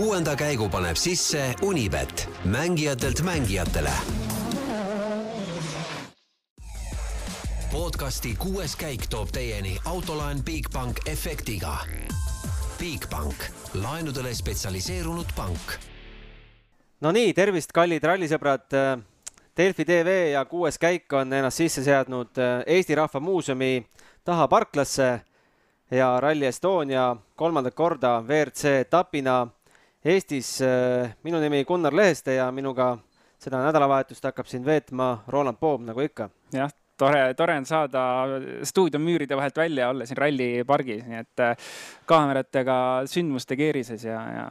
kuuenda käigu paneb sisse Unibet, mängijatelt mängijatele. podcasti kuues käik toob teieni autolaen Bigbank efektiga. Bigbank, laenudele spetsialiseerunud pank. no nii, tervist, kallid rallisõbrad. Delfi tv ja kuues käik on ennast sisse seadnud Eesti Rahva Muuseumi taha parklasse ja Rally Estonia kolmandat korda WRC etapina Eestis. minu nimi Gunnar Leheste ja minuga seda nädalavahetust hakkab siin veetma Roland Poom, nagu ikka. jah, tore, tore on saada stuudio müüride vahelt välja, olla siin rallipargis, nii et äh, kaameratega sündmuste keerises ja, ja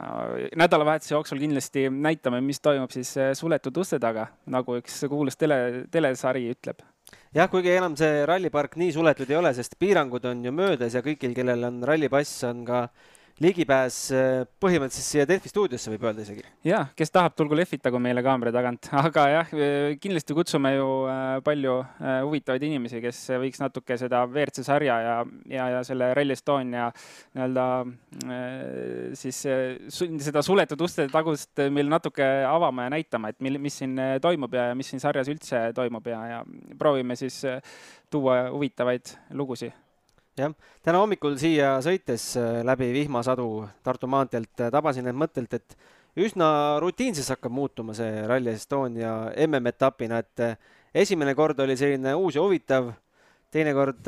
nädalavahetuse jooksul kindlasti näitame, mis toimub siis äh, suletud uste taga, nagu üks kuulus tele, telesari ütleb jah, kuigi enam see rallipark nii suletud ei ole, sest piirangud on ju möödas ja kõigil, kellel on rallipass, on ka ligipääs äh, põhimõtteliselt siia Delfi stuudiosse, võib öelda isegi. ja, kes tahab, tulgu lehvitagu meile kaamera tagant, aga jah, kindlasti kutsume ju äh, palju äh, huvitavaid inimesi, kes võiks natuke seda WRC sarja ja, ja, ja selle Rally Estonia nii-öelda siis seda suletud uste tagust meil natuke avama ja näitama, et mil, mis siin toimub ja mis siin sarjas üldse toimub ja, ja proovime siis tuua huvitavaid lugusid jah, täna hommikul siia sõites äh, läbi vihmasadu Tartu maanteelt äh, tabasin end mõttelt, et üsna rutiinseks hakkab muutuma see Rally Estonia MM-etapina, et äh, esimene kord oli selline uus ja huvitav, teinekord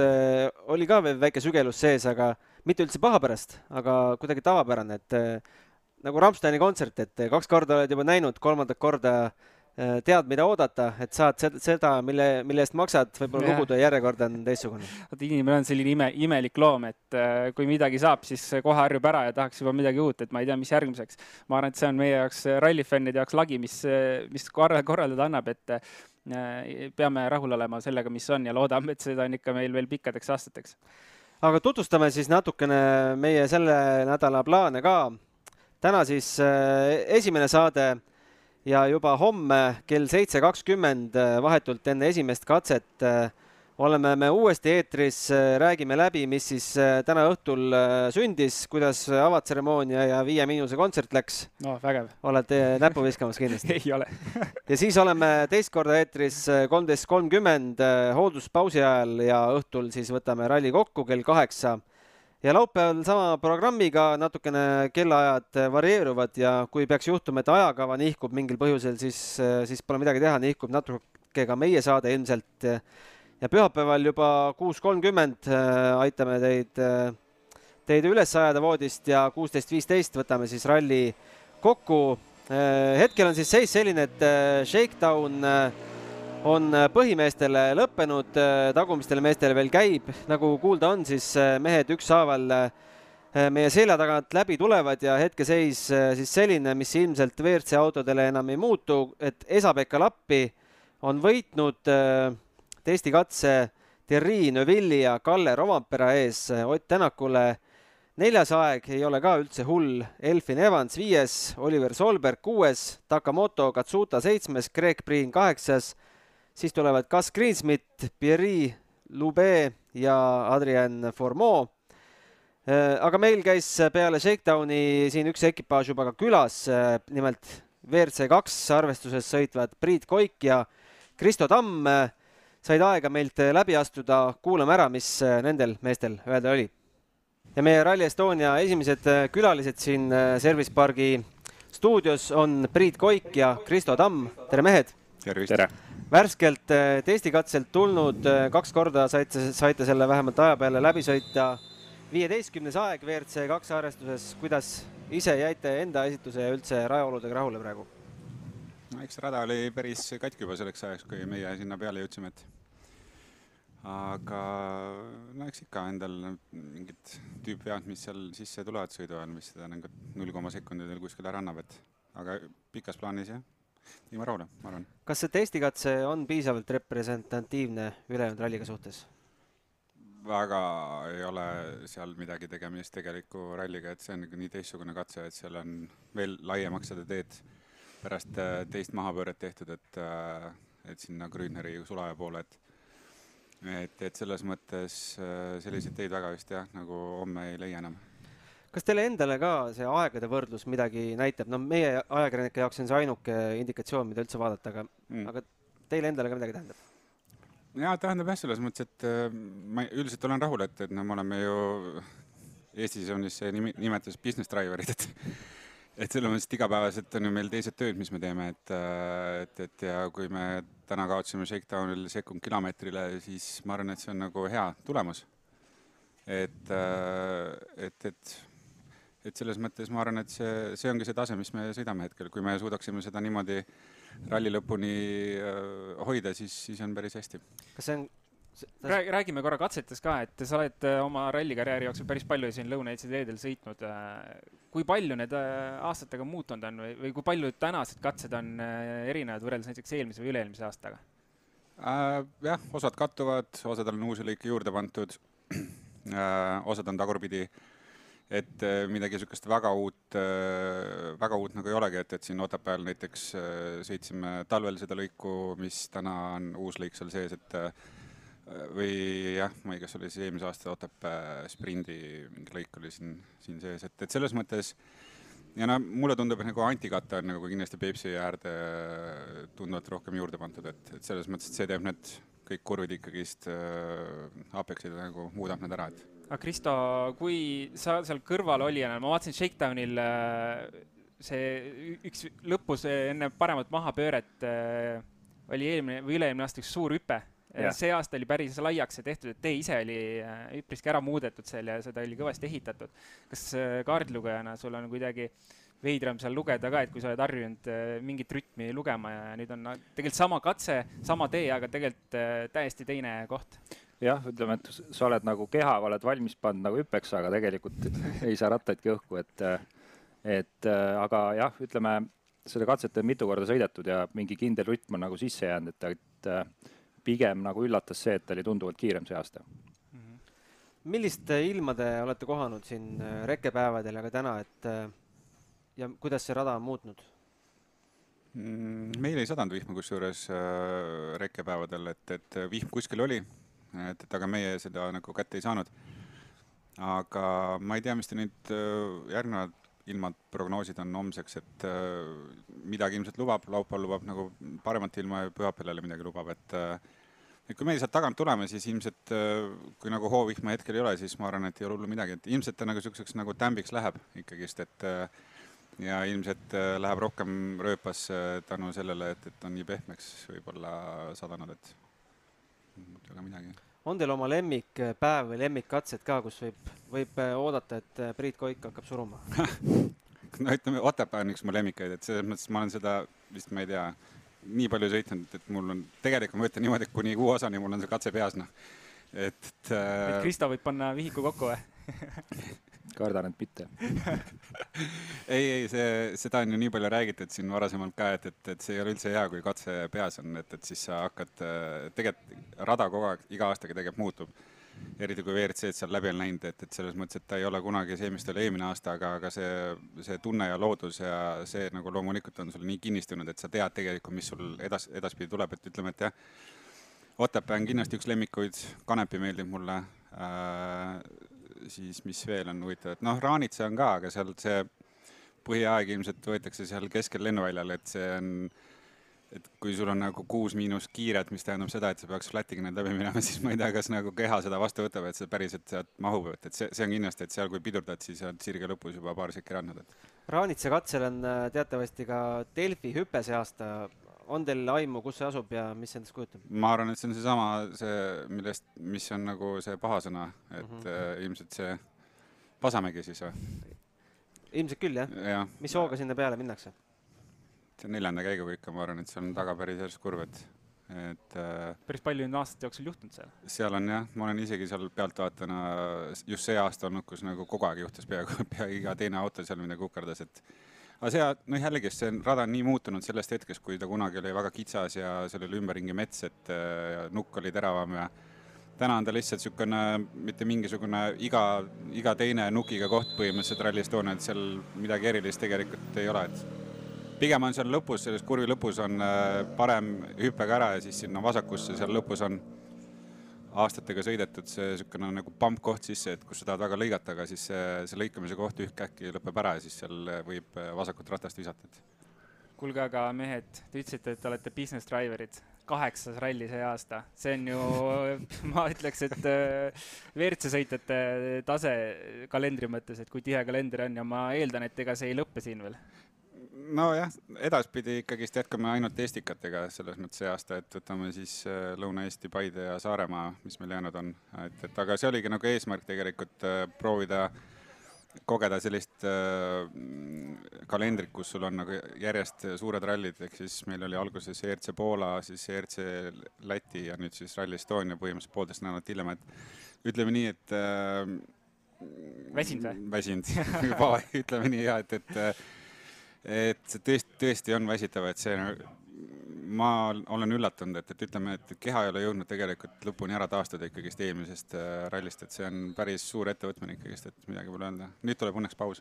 oli ka veel väike sügelus sees, aga mitte üldse paha pärast, aga kuidagi tavapärane, et nagu Rammsteini kontsert, et kaks korda oled juba näinud, kolmandat korda äh, tead, mida oodata, et saad seda, mille, mille eest maksad, võib-olla lugude järjekord on teistsugune. vot inimene on selline ime, imelik loom, et äh, kui midagi saab, siis kohe harjub ära ja tahaks juba midagi uut, et ma ei tea, mis järgmiseks. ma arvan, et see on meie jaoks, rallifännide jaoks lagi, mis, mis korraldada annab, et äh, peame rahul olema sellega, mis on ja loodame, et seda on ikka meil veel pikkadeks aastateks. aga tutvustame siis natukene meie selle nädala plaane ka. täna siis esimene saade ja juba homme kell seitse kakskümmend äh, vahetult enne esimest katset äh, oleme me uuesti eetris, äh, räägime läbi, mis siis täna õhtul sündis, kuidas avatseremoonia ja Viie Miinuse kontsert läks. no vägev. olete näppu viskamas kindlasti ei ole ja siis oleme teist korda eetris kolmteist kolmkümmend hoolduspausi ajal ja õhtul siis võtame ralli kokku kell kaheksa ja laupäeval sama programmiga natukene kellaajad varieeruvad ja kui peaks juhtuma, et ajakava nihkub mingil põhjusel, siis, siis pole midagi teha, nihkub natuke ka meie saade ilmselt. ja pühapäeval juba kuus kolmkümmend äh, aitame teid, äh, teid üles ajada voodist ja kuusteist viisteist võtame siis ralli kokku. Äh, hetkel on siis seis selline, et Shakedown on äh, põhimeestele lõppenud, äh, tagumistele meestele veel käib, nagu kuulda on, siis äh, mehed ükshaaval meie selja tagant läbi tulevad ja hetkeseis siis selline, mis ilmselt WRC autodele enam ei muutu, et Esa-Pekka Lappi on võitnud testikatse Thierry Neuvilli ja Kalle Rovampera ees Ott Tänakule. Neljas aeg ei ole ka üldse hull, Elfin Evans viies, Oliver Solberg kuues, Takamoto Katsuta seitsmes, Greg Priin kaheksas siis tulevad Gus Greensmit, Pierre Lube ja Adrian Formeau. Äh, aga meil käis peale Shakedowni siin üks ekipaaž juba ka külas, äh, nimelt WRC kaks arvestuses sõitvad Priit Koik ja Kristo Tamm äh, said aega meilt läbi astuda, kuulame ära, mis nendel meestel öelda oli. ja meie Rally Estonia esimesed külalised siin Service Pargi stuudios on Priit Koik ja Kristo Tamm, tere mehed! tere! Värskelt äh, testikatselt tulnud, äh, kaks korda saite, saite selle vähemalt aja peale läbi sõita. viieteistkümnes aeg WRC kaks arvestuses, kuidas ise jäite enda esituse ja üldse rajaoludega rahule praegu? no eks rada oli päris katki juba selleks ajaks, kui meie sinna peale jõudsime, et aga no eks ikka endal mingid tüüpvead, mis seal sisse tulevad sõidu ajal, mis seda nagu null koma sekundil kuskil ära annab, et aga pikas plaanis jah ilma rahule, ma arvan. kas see testikatse on piisavalt representatiivne ülejäänud ralliga suhtes? väga ei ole seal midagi tegemist tegeliku ralliga, et see on nii teistsugune katse, et seal on veel laiemaks seda teed pärast äh, teist mahapööret tehtud, et, äh, et sinna Grüneri sulaja poole, et et, et selles mõttes äh, selliseid teid väga vist jah, nagu homme ei leia enam kas teile endale ka see aegade võrdlus midagi näitab, no meie ajakirjanike jaoks on see ainuke indikatsioon, mida üldse vaadata, aga mm., aga teile endale ka midagi tähendab? jaa, tähendab jah, selles mõttes, et äh, ma üldiselt olen rahul, et, et no me oleme ju, Eestis on siis see nimi, nimetus business driver'id, et et selles mõttes, et igapäevaselt on ju meil teised tööd, mis me teeme, et, äh, et, et ja kui me täna kaotasime Shakedownil sekund kilomeetrile, siis ma arvan, et see on nagu hea tulemus. et, äh, et, et et selles mõttes ma arvan, et see, see ongi see tase, mis me sõidame hetkel, kui me suudaksime seda niimoodi ralli lõpuni äh, hoida, siis, siis on päris hästi. kas see on räägime korra katsetest ka, et sa oled äh, oma rallikarjääri jooksul päris palju siin Lõuna-Eesti teedel sõitnud. Äh, kui palju need aastatega muutunud on või, või kui palju tänased katsed on erinevad võrreldes näiteks eelmise või üle-eelmise aastaga äh,? jah, osad kattuvad, osadel on uusi lõike juurde pandud äh,, osad on tagurpidi äh, et äh, midagi niisugust väga uut, äh, väga uut nagu ei olegi, et, et siin Otepääl näiteks äh, sõitsime talvel seda lõiku, mis täna on uus lõik seal sees, et või jah, ma ei kas oli siis eelmise aasta Otepää sprindi mingi lõik oli siin, siin sees, et, et selles mõttes ja no mulle tundub, et nagu antikatte on nagu kindlasti Peipsi äärde tunduvalt rohkem juurde pandud, et, et selles mõttes, et see teeb need kõik kurvid ikkagist äh, Apexid nagu muudab need ära, et aga Kristo, kui sa seal kõrvalolijana, ma vaatasin Shakedownil äh, see üks lõpus enne paremat mahapööret äh, oli eelmine või üle-eelmine aasta üks suur hüpe. see aasta oli päris laiaks tehtud, et tee ise oli äh, üpriski ära muudetud seal ja seda oli kõvasti ehitatud. kas kaardilugejana sul on kuidagi veidram seal lugeda ka, et kui sa oled harjunud mingit rütmi lugema ja nüüd on tegelikult sama katse, sama tee, aga tegelikult täiesti teine koht jah, ütleme, et sa oled nagu keha, oled valmis pannud nagu hüppeks, aga tegelikult ei saa rattaidki õhku, et, et aga jah, ütleme seda katset on mitu korda sõidetud ja mingi kindel rütm on nagu sisse jäänud, et, et pigem nagu üllatas see, et ta oli tunduvalt kiirem see aasta. milliste ilmade olete kohanud siin rekkepäevadel ja ka täna, et ja kuidas see rada on muutnud? Mm, meil ei sadanud vihma kusjuures äh, rekkepäevadel, et, et vihm kuskil oli et, et aga meie seda nagu kätte ei saanud. aga ma ei tea, mis te nüüd äh, järgnevad ilmad prognoosid on homseks, et äh, midagi ilmselt lubab, laupäeval lubab nagu paremat ilma ja pühapäeval jälle midagi lubab, et äh, et kui meie sealt tagant tuleme, siis ilmselt kui nagu hoovihma hetkel ei ole, siis ma arvan, et ei ole hullu midagi, et ilmselt ta nagu niisuguseks nagu tämbiks läheb ikkagist, et ja ilmselt läheb rohkem rööpasse tänu sellele, et, et on nii pehmeks võib-olla sadanud, et muud ei ole midagi. on teil oma lemmikpäev või lemmikkatsed ka, kus võib, võib äh, oodata, et äh, Priit Koik hakkab suruma no ütleme, Otepää on üks mu lemmikaid, et selles mõttes ma olen seda vist, ma ei tea, nii palju sõitnud, et mul on, tegelikult ma ütlen niimoodi, et kuni kuu osani mul on see katse peas, noh. et, et äh.... Kristo võib panna vihiku kokku või kardan, et mitte ei, ei see, seda on ju nii palju räägitud siin varasemalt ka, et, et, et see ei ole üldse hea, kui katse peas on, et, et siis sa hakkad, tegelikult rada kogu aeg, iga aastaga tegelikult muutub. eriti kui WRC-d seal läbi on läinud, et, et selles mõttes, et ta ei ole kunagi see, mis ta oli eelmine aasta, aga, aga see, see tunne ja loodus ja see nagu loomulikult on sul nii kinnistunud, et sa tead tegelikult, mis sul edas, edaspidi tuleb, et ütleme, et jah, Otepää on kindlasti üks lemmikuid, Kanepi meeldib mulle äh, siis mis veel on huvitav, et noh, Raanitsa on ka, aga seal see põhiaeg ilmselt võetakse seal keskel lennuväljal, et see on, et kui sul on nagu kuus miinus kiiret, mis tähendab seda, et sa peaks flat'iga need läbi minema, siis ma ei tea, kas nagu keha seda vastu võtab, et see päriselt sealt mahub, et, et see, see on kindlasti, et seal, kui pidurdad, siis on sirge lõpus juba paar sekki andnud, et. Raanitsa katsel on äh, teatavasti ka Delfi hüpe see aasta on teil aimu, kus see asub ja mis endast kujutab? ma arvan, et see on seesama, see, millest, mis on nagu see pahasõna, et mm -hmm. äh, ilmselt see Pasamägi siis või? ilmselt küll jah ja.. mis hooga sinna peale minnakse? see on neljanda käiguga ikka, ma arvan, et seal on taga päris järsk kurv, et, et äh, päris palju on aastate jooksul juhtunud seal? seal on jah, ma olen isegi seal pealtvaatajana just see aasta olnud, kus nagu kogu aeg juhtus peaaegu, pea iga teine auto seal midagi kukerdas, et aga see, noh jällegi, see rada on nii muutunud sellest hetkest, kui ta kunagi oli väga kitsas ja seal oli ümberringi mets, et äh, nukk oli teravam ja täna on ta lihtsalt niisugune mitte mingisugune iga, iga teine nukiga koht põhimõtteliselt Rally Estonial, et seal midagi erilist tegelikult ei ole, et pigem on seal lõpus, selles kurvi lõpus on äh, parem hüppega ära ja siis sinna vasakusse seal lõpus on, aastatega sõidetud see niisugune nagu pump koht sisse, et kus sa tahad väga lõigata, aga siis see, see lõikamise koht ühtäkki lõpeb ära ja siis seal võib vasakut ratast visata, et. kuulge, aga mehed, te ütlesite, et olete business driver'id, kaheksas ralli see aasta, see on ju, ma ütleks, et äh, WRC sõitjate tase kalendri mõttes, et kui tihe kalender on ja ma eeldan, et ega see ei lõppe siin veel nojah, edaspidi ikkagist jätkame ainult Estikatega selles mõttes see aasta, et võtame siis äh, Lõuna-Eesti, Paide ja Saaremaa, mis meil jäänud on, et, et aga see oligi nagu eesmärk tegelikult äh, proovida kogeda sellist äh, kalendrit, kus sul on nagu järjest suured rallid, ehk siis meil oli alguses ERC Poola, siis ERC Läti ja nüüd siis Rally Estonia põhimõtteliselt poolteist nädalat hiljem, et ütleme nii, et äh, väsinud või? väsinud. Ütleme nii ja et, et et see tõesti, tõesti on väsitav, et see, ma olen üllatunud, et, et ütleme, et keha ei ole jõudnud tegelikult lõpuni ära taastuda ikkagist eelmisest äh, rallist, et see on päris suur ettevõtmine ikkagist, et midagi pole öelda. nüüd tuleb õnneks paus.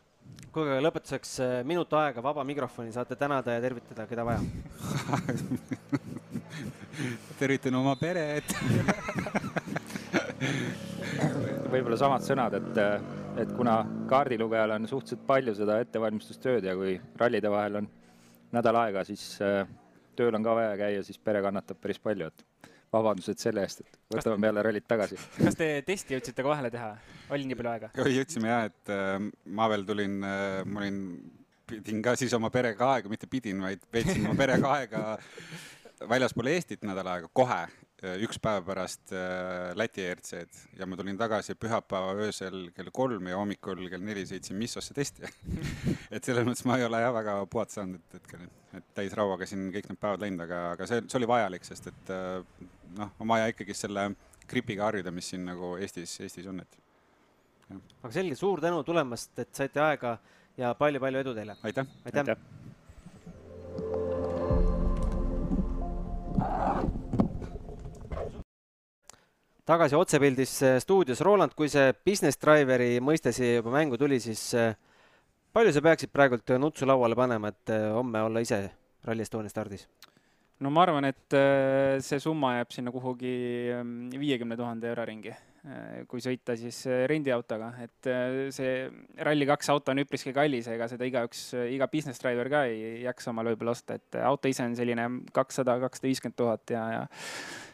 kuulge, aga lõpetuseks äh, minut aega vaba mikrofoni, saate tänada ja tervitada, keda vaja tervitan oma peret võib-olla samad sõnad, et äh, et kuna kaardilugejal on suhteliselt palju seda ettevalmistustööd ja kui rallide vahel on nädal aega, siis äh, tööl on ka vaja käia, siis pere kannatab päris palju, et vabandused selle eest, et võtame kas, peale rallit tagasi. kas te testi jõudsite ka vahele teha, oli nii palju aega? jõudsime jah, et äh, ma veel tulin äh,, ma olin, pidin ka siis oma perega aega, mitte pidin, vaid veetsin oma perega aega väljaspool Eestit nädal aega kohe üks päev pärast äh, Läti ERC-d ja ma tulin tagasi pühapäeva öösel kell kolm ja hommikul kell neli sõitsin Missosse testi et selles mõttes ma ei ole jah väga puhata saanud, et hetkel, et täisrauaga siin kõik need päevad läinud, aga, aga see, see oli vajalik, sest et äh, noh, on vaja ikkagi selle gripiga harjuda, mis siin nagu Eestis, Eestis on, et. aga selge, suur tänu tulemast, et saite aega ja palju-palju edu teile. aitäh, aitäh. aitäh. Tagasi otsepildis stuudios. Roland, kui see business driver'i mõiste siia juba mängu tuli, siis äh, palju sa peaksid praegult nutsu lauale panema, et äh, homme olla ise Rally Estonia stardis? No ma arvan, et see summa jääb sinna kuhugi ähm, viiekümne tuhande euro ringi, kui sõita siis rendiautoga, et see Rally2 auto on üpriski kallis, ega seda igaüks, iga business driver ka ei jaksa omale võib-olla osta, et auto ise on selline kakssada, kakssada viiskümmend tuhat ja, ja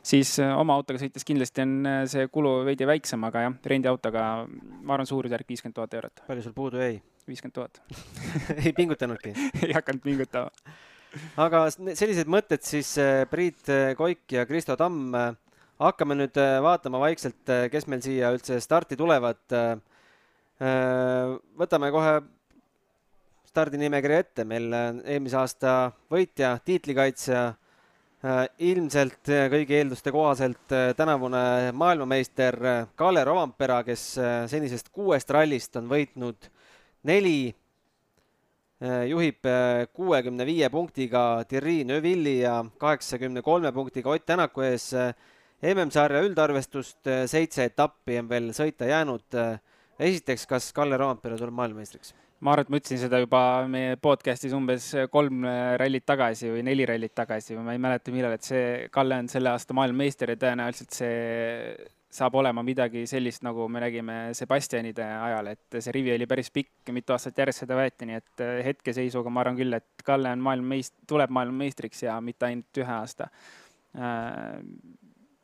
siis äh, oma autoga sõites kindlasti on äh, see kulu veidi väiksem, aga jah, rendiautoga ma arvan, suurusjärk viiskümmend tuhat eurot. palju sul puudu jäi? viiskümmend tuhat ei pingutanudki ei hakanud pingutama. Aga sellised mõtted siis äh, Priit Koik ja Kristo Tamm. hakkame nüüd vaatama vaikselt, kes meil siia üldse starti tulevad. võtame kohe stardinimekirja ette, meil eelmise aasta võitja, tiitlikaitsja Äh, ilmselt äh, kõigi eelduste kohaselt äh, tänavune maailmameister Kalle Rovampera, kes senisest kuuest rallist on võitnud neli, juhib kuuekümne viie punktiga Thierry Neuvilli ja kaheksakümne kolme punktiga Ott Tänaku ees. MM-sarja üldarvestust seitse etappi on veel sõita jäänud. esiteks, kas Kalle Rovampere tuleb maailmameistriks? ma arvan, et ma ütlesin seda juba meie podcast'is umbes kolm rallit tagasi või neli rallit tagasi või ma ei mäleta, millal, et see Kalle on selle aasta maailmameister ja tõenäoliselt see saab olema midagi sellist, nagu me nägime Sebastianide ajal, et see rivi oli päris pikk, mitu aastat järjest seda võeti, nii et hetkeseisuga ma arvan küll, et Kalle on maailmameist-, tuleb maailmameistriks ja mitte ainult ühe aasta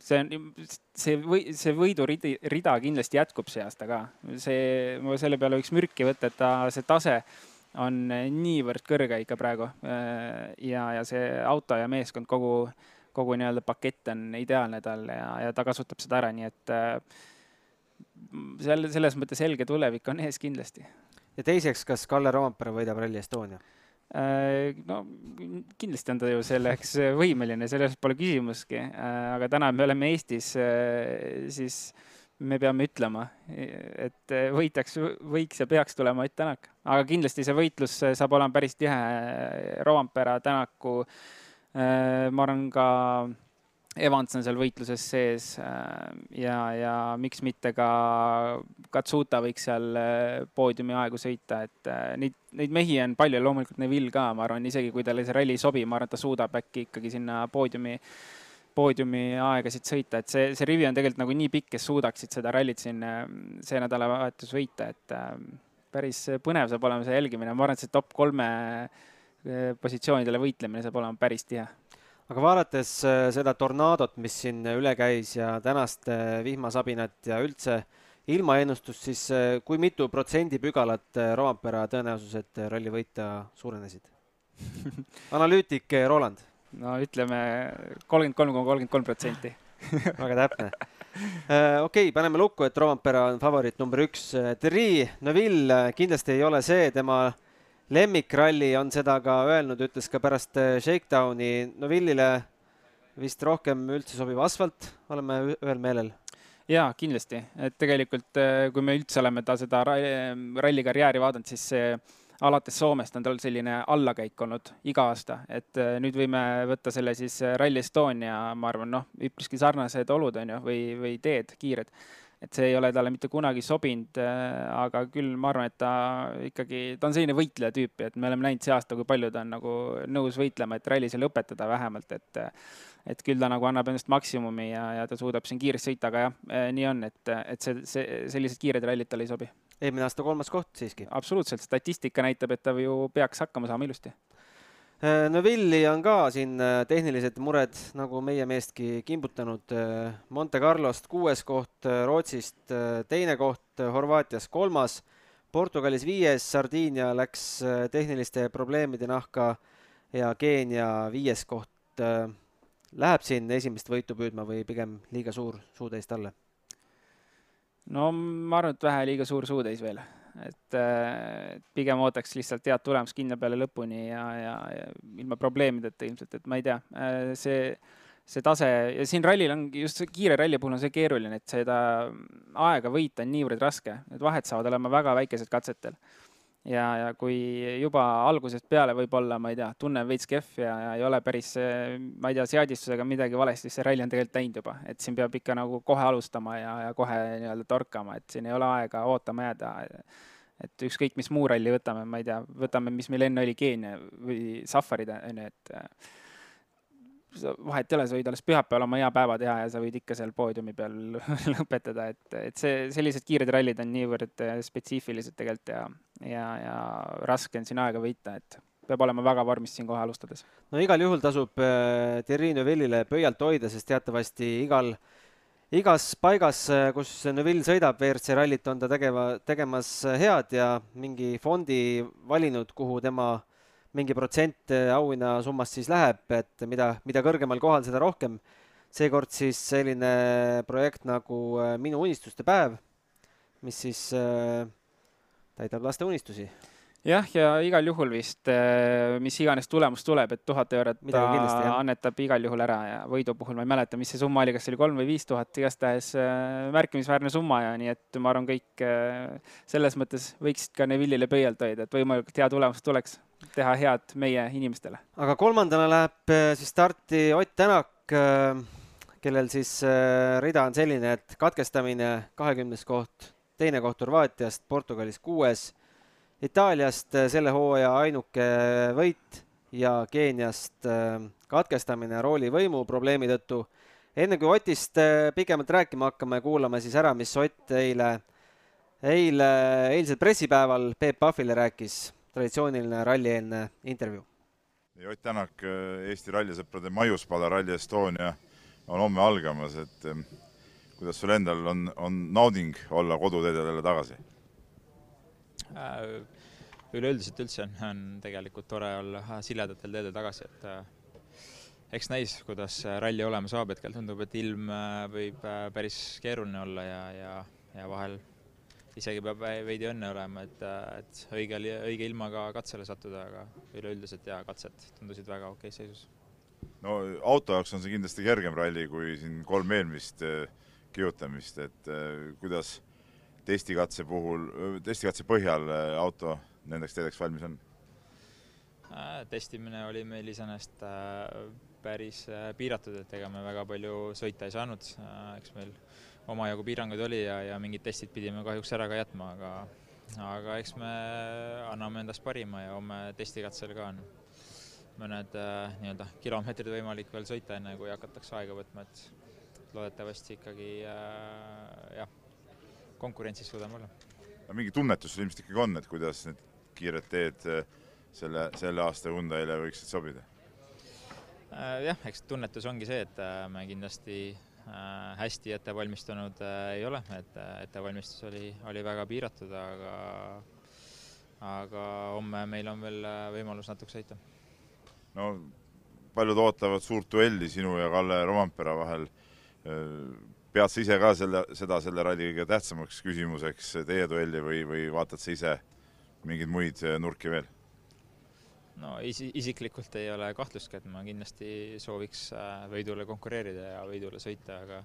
see on, see või, see võiduridi, rida kindlasti jätkub see aasta ka. see, selle peale võiks mürki võtta, et ta, see tase on niivõrd kõrge ikka praegu. ja, ja see auto ja meeskond, kogu, kogu nii-öelda pakett on ideaalne talle ja, ja ta kasutab seda ära, nii et seal selles mõttes selge tulevik on ees kindlasti. ja teiseks, kas Kalle Roompere võidab Rally Estonia? Äh, no kindlasti on ta ju selleks võimeline, selles pole küsimuski, äh, aga täna me oleme Eestis, äh, siis me peame ütlema, et võitjaks, võiks ja peaks tulema Ott Tänak, aga kindlasti see võitlus saab olema päris tihe. Rovampera, Tänaku, ma arvan ka Evans on seal võitluses sees äh, ja, ja miks mitte ka Katsuta võiks seal äh, poodiumi aegu sõita, et äh, neid, neid mehi on palju, loomulikult Neville ka, ma arvan, isegi kui talle see ralli ei sobi, ma arvan, et ta suudab äkki ikkagi sinna poodiumi poodiumi aegasid sõita, et see, see rivi on tegelikult nagu nii pikk, kes suudaksid seda rallit siin see nädalavahetus võita, et päris põnev saab olema see jälgimine, ma arvan, et see top kolme positsioonidele võitlemine saab olema päris tihe aga vaadates seda tornaadot, mis siin üle käis ja tänast vihmasabinat ja üldse ilmaennustust, siis kui mitu protsendipügalat Rompera tõenäosused ralli võita suurenesid? analüütik Roland. no ütleme kolmkümmend kolm koma kolmkümmend kolm protsenti. väga täpne. Okei paneme lukku, et Rompera on favoriit number üks. Thierry Neuville kindlasti ei ole see, tema lemmikralli on seda ka öelnud, ütles ka pärast äh, Shakedowni. Neuvillile vist rohkem üldse sobiv asfalt, oleme ühel meelel jaa, kindlasti, et tegelikult äh, kui me üldse oleme ta seda rallikarjääri vaadanud, siis see alates Soomest on tal selline allakäik olnud iga aasta, et äh, nüüd võime võtta selle siis äh, Rally Estonia, ma arvan, noh, üpriski sarnased olud on ju, või, või teed kiired. Et see ei ole talle mitte kunagi sobinud, äh, aga küll ma arvan, et ta ikkagi, ta on selline võitleja tüüpi, et me oleme näinud see aasta, kui palju ta on nagu nõus võitlema, et ralli seal lõpetada vähemalt, et et küll ta nagu annab endast maksimumi ja, ja ta suudab siin kiiresti sõita, aga jah, nii on, et, et see, see, sellised kiired rallid talle ei sobi eelmine aasta kolmas koht siiski. absoluutselt, statistika näitab, et ta ju peaks hakkama saama ilusti. Äh, Neville'i on ka siin äh, tehnilised mured, nagu meie meestki kimbutanud. Äh, Monte Carlost kuues koht, Rootsist teine koht, Horvaatias kolmas, Portugalis viies, Sardiinia läks tehniliste probleemide nahka ja Keenia viies koht. Läheb siin esimest võitu püüdma või pigem liiga suur suutäis talle? no ma arvan, et vähe liiga suur suutäis veel, et äh, pigem ootaks lihtsalt head tulemust kinno peale lõpuni ja, ja, ja ilma probleemideta ilmselt, et ma ei tea, äh, see, see tase ja siin rallil on just see kiire ralli puhul on see keeruline, et seda aega võita on niivõrd raske, need vahed saavad olema väga väikesed katsetel ja, ja kui juba algusest peale võib-olla, ma ei tea, tunne veits kehv ja, ja ei ole päris, ma ei tea, seadistusega midagi valesti, siis see ralli on tegelikult läinud juba, et siin peab ikka nagu kohe alustama ja, ja kohe nii-öelda torkama, et siin ei ole aega ootama jääda. et ükskõik, mis muu ralli võtame, ma ei tea, võtame, mis meil enne oli, Keenia või Safarid, on ju, et vahet ei ole, sa võid alles pühapäeval oma hea päeva teha ja sa võid ikka seal poodiumi peal lõpetada, et, et see, sellised kiired rallid on niivõrd äh, spetsiifilised tegelikult ja, ja, ja raske on siin aega võita, et peab olema väga vormis siin kohe alustades. no igal juhul tasub äh, Thierry Neuvillile pöialt hoida, sest teatavasti igal, igas paigas, äh, kus Neuville sõidab WRC rallit, on ta tegeva, tegemas head ja mingi fondi valinud, kuhu tema äh, mingi protsent äh, auhinnasummast siis läheb, et mida, mida kõrgemal kohal, seda rohkem. seekord siis selline projekt nagu äh, Minu unistuste päev, mis siis äh, täidab laste unistusi jah, ja igal juhul vist, mis iganes tulemus tuleb, et tuhat eurot ta annetab igal juhul ära ja võidu puhul ma ei mäleta, mis see summa oli, kas see oli kolm või viis tuhat, igastahes märkimisväärne summa ja nii et ma arvan, kõik selles mõttes võiksid ka Neville'ile pöialt hoida, et võimalikult hea tulemus tuleks teha head meie inimestele. aga kolmandana läheb äh, siis starti Ott Tänak, äh, kellel siis äh, rida on selline, et katkestamine kahekümnes koht, teine koht Horvaatiast, Portugalis kuues, Itaaliast selle hooaja ainuke võit ja Keeniast katkestamine roolivõimu probleemi tõttu. enne kui Otist pikemalt rääkima hakkame, kuulame siis ära, mis Ott eile, eile, eilsel pressipäeval Peep Pahvile rääkis traditsiooniline rallieelne intervjuu. Ott Tänak, äh, Eesti rallisõprade maiuspala Rally Estonia on homme algamas, et kuidas sul endal on, on nauding olla koduteedel jälle tagasi äh,? Üleüldiselt üldse on, on tegelikult tore olla siledatel teedel tagasi, et äh, eks näis, kuidas ralli olema saab, hetkel tundub, et ilm äh, võib äh, päris keeruline olla ja, ja, ja vahel isegi peab veidi õnne olema, et, et õigel, õige ilmaga katsele sattuda, aga üleüldiselt jaa, katsed tundusid väga okeis seisus. no auto jaoks on see kindlasti kergem ralli kui siin kolm eelmist kihutamist, et kuidas testikatse puhul, testikatse põhjal eh, auto nendeks teedeks valmis on? Äh, testimine oli meil iseenesest äh, päris äh, piiratud, et ega me väga palju sõita ei saanud, eks meil omajagu piiranguid oli ja, ja mingid testid pidime kahjuks ära ka jätma, aga aga eks me anname endast parima ja homme testikatsel ka on. mõned äh, nii-öelda kilomeetrid võimalik veel sõita, enne kui hakatakse aega võtma, et loodetavasti ikkagi äh, jah, konkurentsis suudame olla. no mingi tunnetus sul ilmselt ikkagi on, et kuidas need kiired teed äh, selle, selle aasta Hyundai'le võiksid sobida? Äh, jah, eks tunnetus ongi see, et äh, me kindlasti hästi ette valmistunud ei ole, et ettevalmistus oli, oli väga piiratud, aga aga homme meil on veel võimalus natuke sõita. no paljud ootavad suurt duelli sinu ja Kalle Rompera vahel pead sa ise ka selle, seda selle ralli kõige tähtsamaks küsimuseks, teie duelli, või, või vaatad sa ise mingeid muid äh, nurki veel? no isi-, isiklikult ei ole kahtlustki, et ma kindlasti sooviks äh, võidule konkureerida ja võidule sõita, aga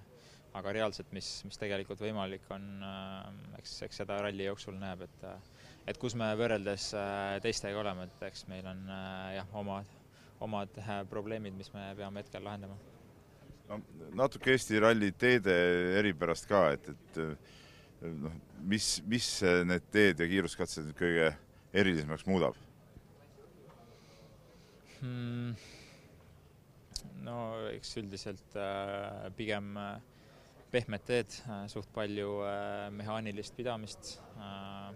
aga reaalselt, mis, mis tegelikult võimalik on, äh, eks, eks seda ralli jooksul näeb, et et kus me võrreldes teistega oleme, et eks meil on jah, omad, omad probleemid, mis me peame hetkel lahendama no natuke Eesti ralli teede eripärast ka, et, et noh, mis, mis need teed ja kiiruskatsed nüüd kõige erilisemaks muudab hmm.? no eks üldiselt äh, pigem äh, pehmed teed äh,, suht palju äh, mehaanilist pidamist äh,,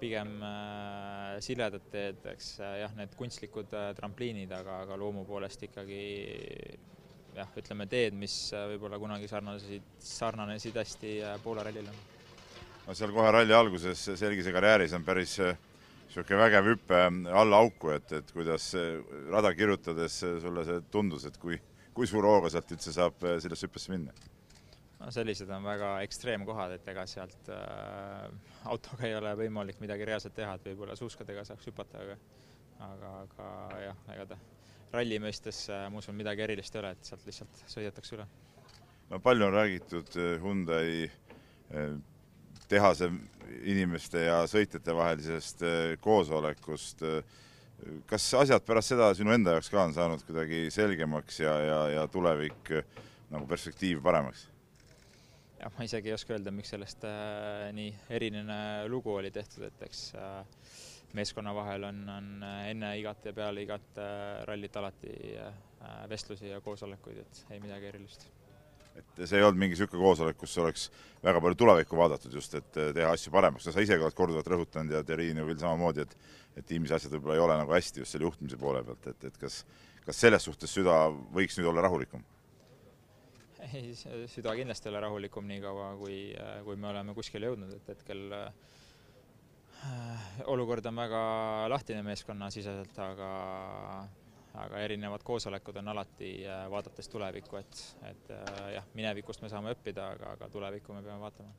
pigem äh, siledad teed, eks äh, jah, need kunstlikud äh, trampliinid, aga, aga loomu poolest ikkagi jah, ütleme teed, mis äh, võib-olla kunagi sarnanesid, sarnanesid hästi äh, Poola rallile. no seal kohe ralli alguses selgise karjääris on päris niisugune äh, vägev hüpe alla auku, et, et kuidas rada kirjutades sulle see tundus, et kui, kui suure hooga sealt üldse saab sellesse hüppesse minna? no sellised on väga ekstreemkohad, et ega sealt äh, autoga ei ole võimalik midagi reaalselt teha, et võib-olla suuskadega saaks hüpata, aga aga, aga jah, ega ta ralli mõistes äh, ma usun, midagi erilist ei ole, et sealt lihtsalt sõidetakse üle. no palju on räägitud äh, Hyundai äh, tehase inimeste ja sõitjate vahelisest koosolekust. kas asjad pärast seda sinu enda jaoks ka on saanud kuidagi selgemaks ja, ja, ja tulevik nagu perspektiiv paremaks? jah, ma isegi ei oska öelda, miks sellest äh, nii eriline lugu oli tehtud, et eks äh, meeskonna vahel on, on äh, enne igat ja peale igat äh, rallit alati äh, vestlusi ja koosolekuid, et ei midagi erilist. et see ei olnud mingi niisugune koosolek, kus oleks väga palju tulevikku vaadatud just, et teha asju paremaks, no sa isegi oled korduvalt rõhutanud ja Terrine veel samamoodi, et et tiimis asjad võib-olla ei ole nagu hästi just selle juhtimise poole pealt, et, et kas, kas selles suhtes süda võiks nüüd olla rahulikum? ei, süda kindlasti ei ole rahulikum niikaua, kui, kui me oleme kuskile jõudnud, et hetkel Äh, olukord on väga lahtine meeskonnasiseselt, aga aga erinevad koosolekud on alati äh, vaadates tulevikku, et, et äh, jah, minevikust me saame õppida, aga, aga tulevikku me peame vaatama.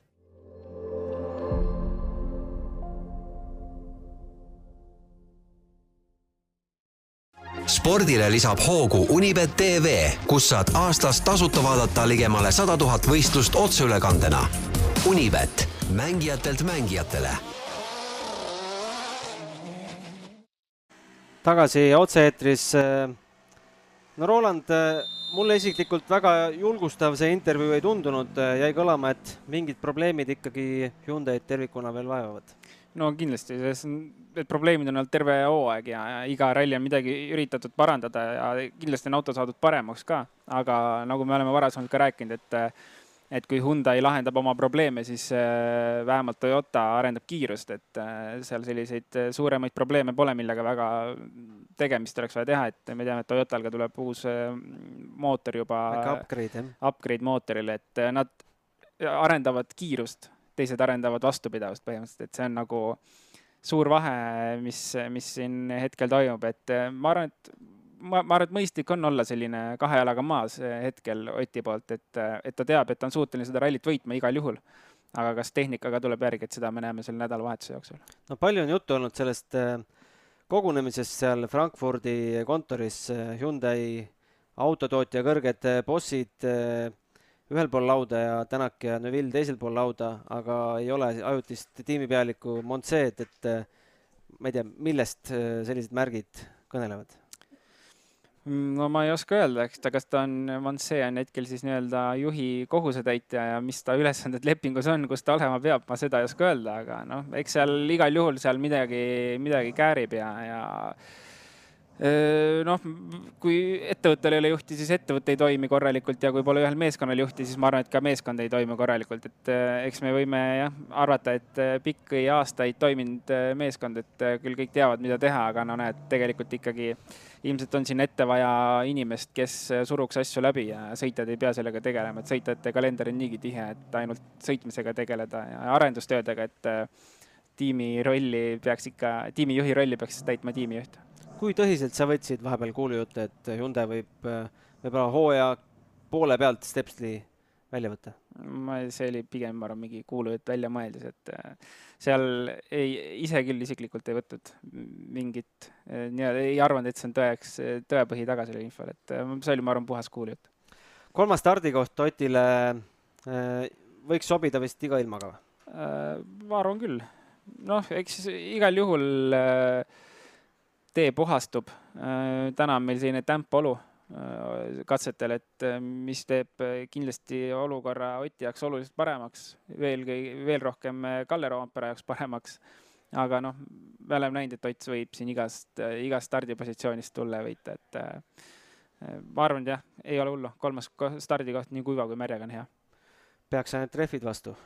spordile lisab hoogu Unibet tv, kus saad aastas tasuta vaadata ligemale sada tuhat võistlust otseülekandena. Unibet, mängijatelt mängijatele tagasi otse-eetris. no Roland, mulle isiklikult väga julgustav see intervjuu ei tundunud, jäi kõlama, et mingid probleemid ikkagi Hyundai'd tervikuna veel vaevavad. no kindlasti, need probleemid on olnud terve hooaeg ja, ja iga ralli on midagi üritatud parandada ja kindlasti on auto saadud paremaks ka, aga nagu me oleme varasemalt ka rääkinud, et et kui Hyundai lahendab oma probleeme, siis äh, vähemalt Toyota arendab kiirust, et äh, seal selliseid äh, suuremaid probleeme pole, millega väga tegemist oleks vaja teha, et me teame, et Toyotal ka tuleb uus mootor juba. upgrade, jah. Upgrade mootorile, et nad arendavad kiirust, teised arendavad vastupidavust põhimõtteliselt, et see on nagu suur vahe, mis, mis siin hetkel toimub, et ma arvan, et ma, ma arvan, et mõistlik on olla selline kahe jalaga maas eh, hetkel Oti poolt, et, et ta teab, et ta on suuteline seda rallit võitma igal juhul. aga kas tehnikaga tuleb järgi, et seda me näeme selle nädalavahetuse jooksul? no palju on juttu olnud sellest eh, kogunemisest seal Frankfurdi kontoris, eh, Hyundai autotootja kõrged bossid ühel pool lauda ja Tänak ja Neville teisel pool lauda, aga ei ole ajutist tiimipealikku Montseed, et ma ei tea, millest sellised märgid kõnelevad no ma ei oska öelda, eks ta, kas ta on, Mansee on hetkel siis nii-öelda juhi kohusetäitja ja mis ta ülesanded lepingus on, kus ta olema peab, ma seda ei oska öelda, aga noh, eks seal igal juhul seal midagi, midagi käärib ja, ja noh, kui ettevõttel ei ole juhti, siis ettevõte ei toimi korralikult ja kui pole ühel meeskonnal juhti, siis ma arvan, et ka meeskond ei toimi korralikult, et eks me võime jah arvata, et pikki aastaid toiminud meeskond, et küll kõik teavad, mida teha, aga no näed, tegelikult ikkagi ilmselt on siin ette vaja inimest, kes suruks asju läbi ja sõitjad ei pea sellega tegelema, et sõitjate kalender on niigi tihe, et ainult sõitmisega tegeleda ja arendustöödega, et tiimi rolli peaks ikka, tiimijuhi rolli peaks täitma tiimijuht kui tõsiselt sa võtsid vahepeal kuulujutte, et Hyundai võib võib-olla hooaja poole pealt Stepsli välja võtta? ma, see oli pigem, ma arvan, mingi kuulujutt väljamõeldis, et äh, seal ei, ise küll isiklikult ei võtnud mingit äh, nii-öelda, ei arvanud, et see on tõeks, tõepõhi taga sellel infol, et äh, see oli, ma arvan, puhas kuulujutt. kolmas stardikoht Otile võiks sobida vist iga ilmaga või? ma arvan küll. noh, eks igal juhul äh, tee puhastub. Äh, täna on meil selline tämp-olu äh, katsetel, et äh, mis teeb kindlasti olukorra Oti jaoks oluliselt paremaks, veel, veel rohkem Kalle Roompere jaoks paremaks. aga noh, me oleme näinud, et Ott võib siin igast, igast stardipositsioonist tulla ja võita, et ma arvan, et jah, ei ole hullu, kolmas stardikoht nii kuiva kui märjaga on hea. peaks ainult rehvid vastu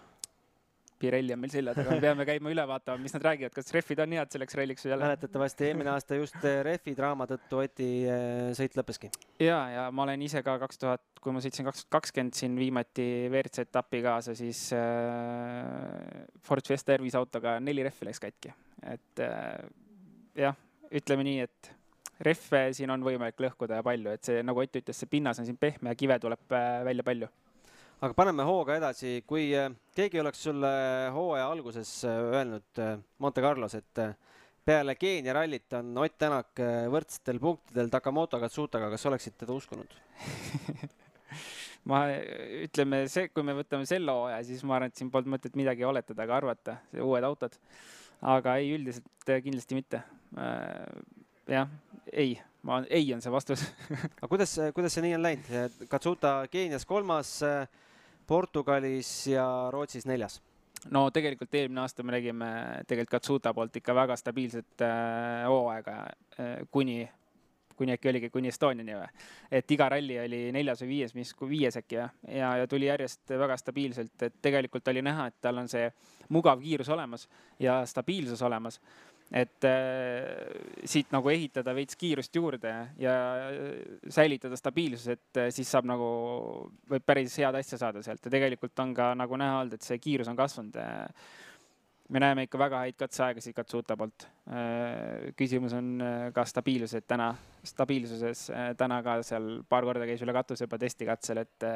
Pirelli on meil selja taga, me peame käima üle vaatama, mis nad räägivad, kas rehvid on head selleks ralliks või jälle. mäletatavasti eelmine aasta just eh, rehvi draama tõttu Oti eh, sõit lõppeski. ja, ja ma olen ise ka kaks tuhat, kui ma sõitsin kaks tuhat kakskümmend siin viimati WRC etappi kaasa, siis äh, Ford Fiesta R5 autoga neli rehvi läks katki, et äh, jah, ütleme nii, et rehve siin on võimalik lõhkuda ja palju, et see, nagu Ott ütles, see pinnas on siin pehme ja kive tuleb välja palju aga paneme hooga edasi, kui äh, keegi oleks sulle hooaja alguses äh, öelnud äh, Monte Carlos, et peale Keenia rallit on Ott Tänak võrdsetel punktidel Takamoto Katsutaga, kas oleksid teda uskunud ma, ütleme see, kui me võtame selle hooaja, siis ma arvan, et siin polnud mõtet midagi oletada ega arvata, uued autod. aga ei, üldiselt kindlasti mitte. jah, ei, ma, ei on see vastus aga kuidas, kuidas see nii on läinud? Katsuta Keenias kolmas Portugalis ja Rootsis neljas. No tegelikult eelmine aasta me nägime tegelikult Katsuta poolt ikka väga stabiilset äh, hooaega äh, kuni, kuni äkki oligi kuni Estoniani või. et iga ralli oli neljas või viies, mis, viies äkki jah, ja, ja tuli järjest väga stabiilselt, et tegelikult oli näha, et tal on see mugav kiirus olemas ja stabiilsus olemas et äh, siit nagu ehitada veits kiirust juurde ja säilitada stabiilsus, et äh, siis saab nagu, võib päris head asja saada sealt ja tegelikult on ka nagu näha olnud, et see kiirus on kasvanud. me näeme ikka väga häid katseaegasid Katsuta poolt. Äh, küsimus on ka stabiilsus, et täna, stabiilsuses täna ka seal paar korda käis üle katuse juba testikatsel, et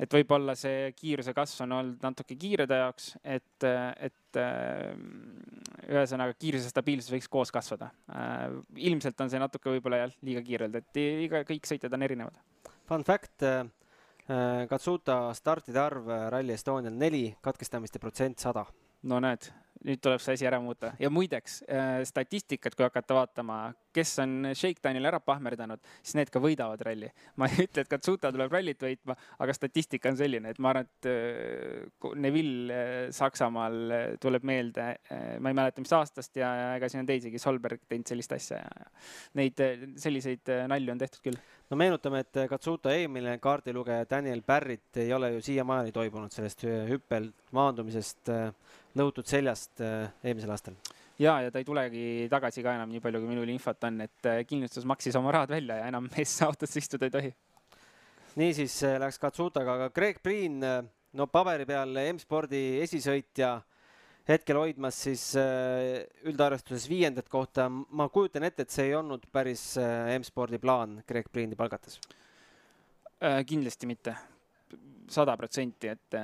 et võib-olla see kiiruse kasv on olnud natuke kiire ta jaoks, et, et ühesõnaga kiiruse stabiilsus võiks koos kasvada. Äh, ilmselt on see natuke võib-olla jah, liiga kiirelt, et iga, kõik sõitjad on erinevad. Fun fact, äh, Katsuta startide arv Rally Estonial neli, katkestamiste protsent sada. No näed, nüüd tuleb see asi ära muuta ja muideks äh, statistikat, kui hakata vaatama, kes on Shakedownil ära pahmerdanud, siis need ka võidavad ralli. ma ei ütle, et Katsuta tuleb rallit võitma, aga statistika on selline, et ma arvan, et äh, Neville äh, Saksamaal tuleb meelde, ma ei mäleta, mis aastast ja ega siin on teisigi, Solberg teinud sellist asja ja neid selliseid nalju on tehtud küll. No meenutame, et Katsuta eelmine kaardilugeja Daniel Barrett ei ole ju siiamaani toibunud sellest hüppel maandumisest lõhutud seljast eelmisel aastal ja, ja ta ei tulegi tagasi ka enam, nii palju kui minul infot on, et äh, kindlustus maksis oma rahad välja ja enam mees autosse istuda ei tohi. niisiis äh, läks Katsutaga, aga Greg Priin, äh, no paberi peal M-spordi esisõitja, hetkel hoidmas siis üldarvestuses viiendat kohta. ma kujutan ette, et see ei olnud päris M-spordi plaan Greg Priini palgates. kindlasti mitte, sada protsenti, et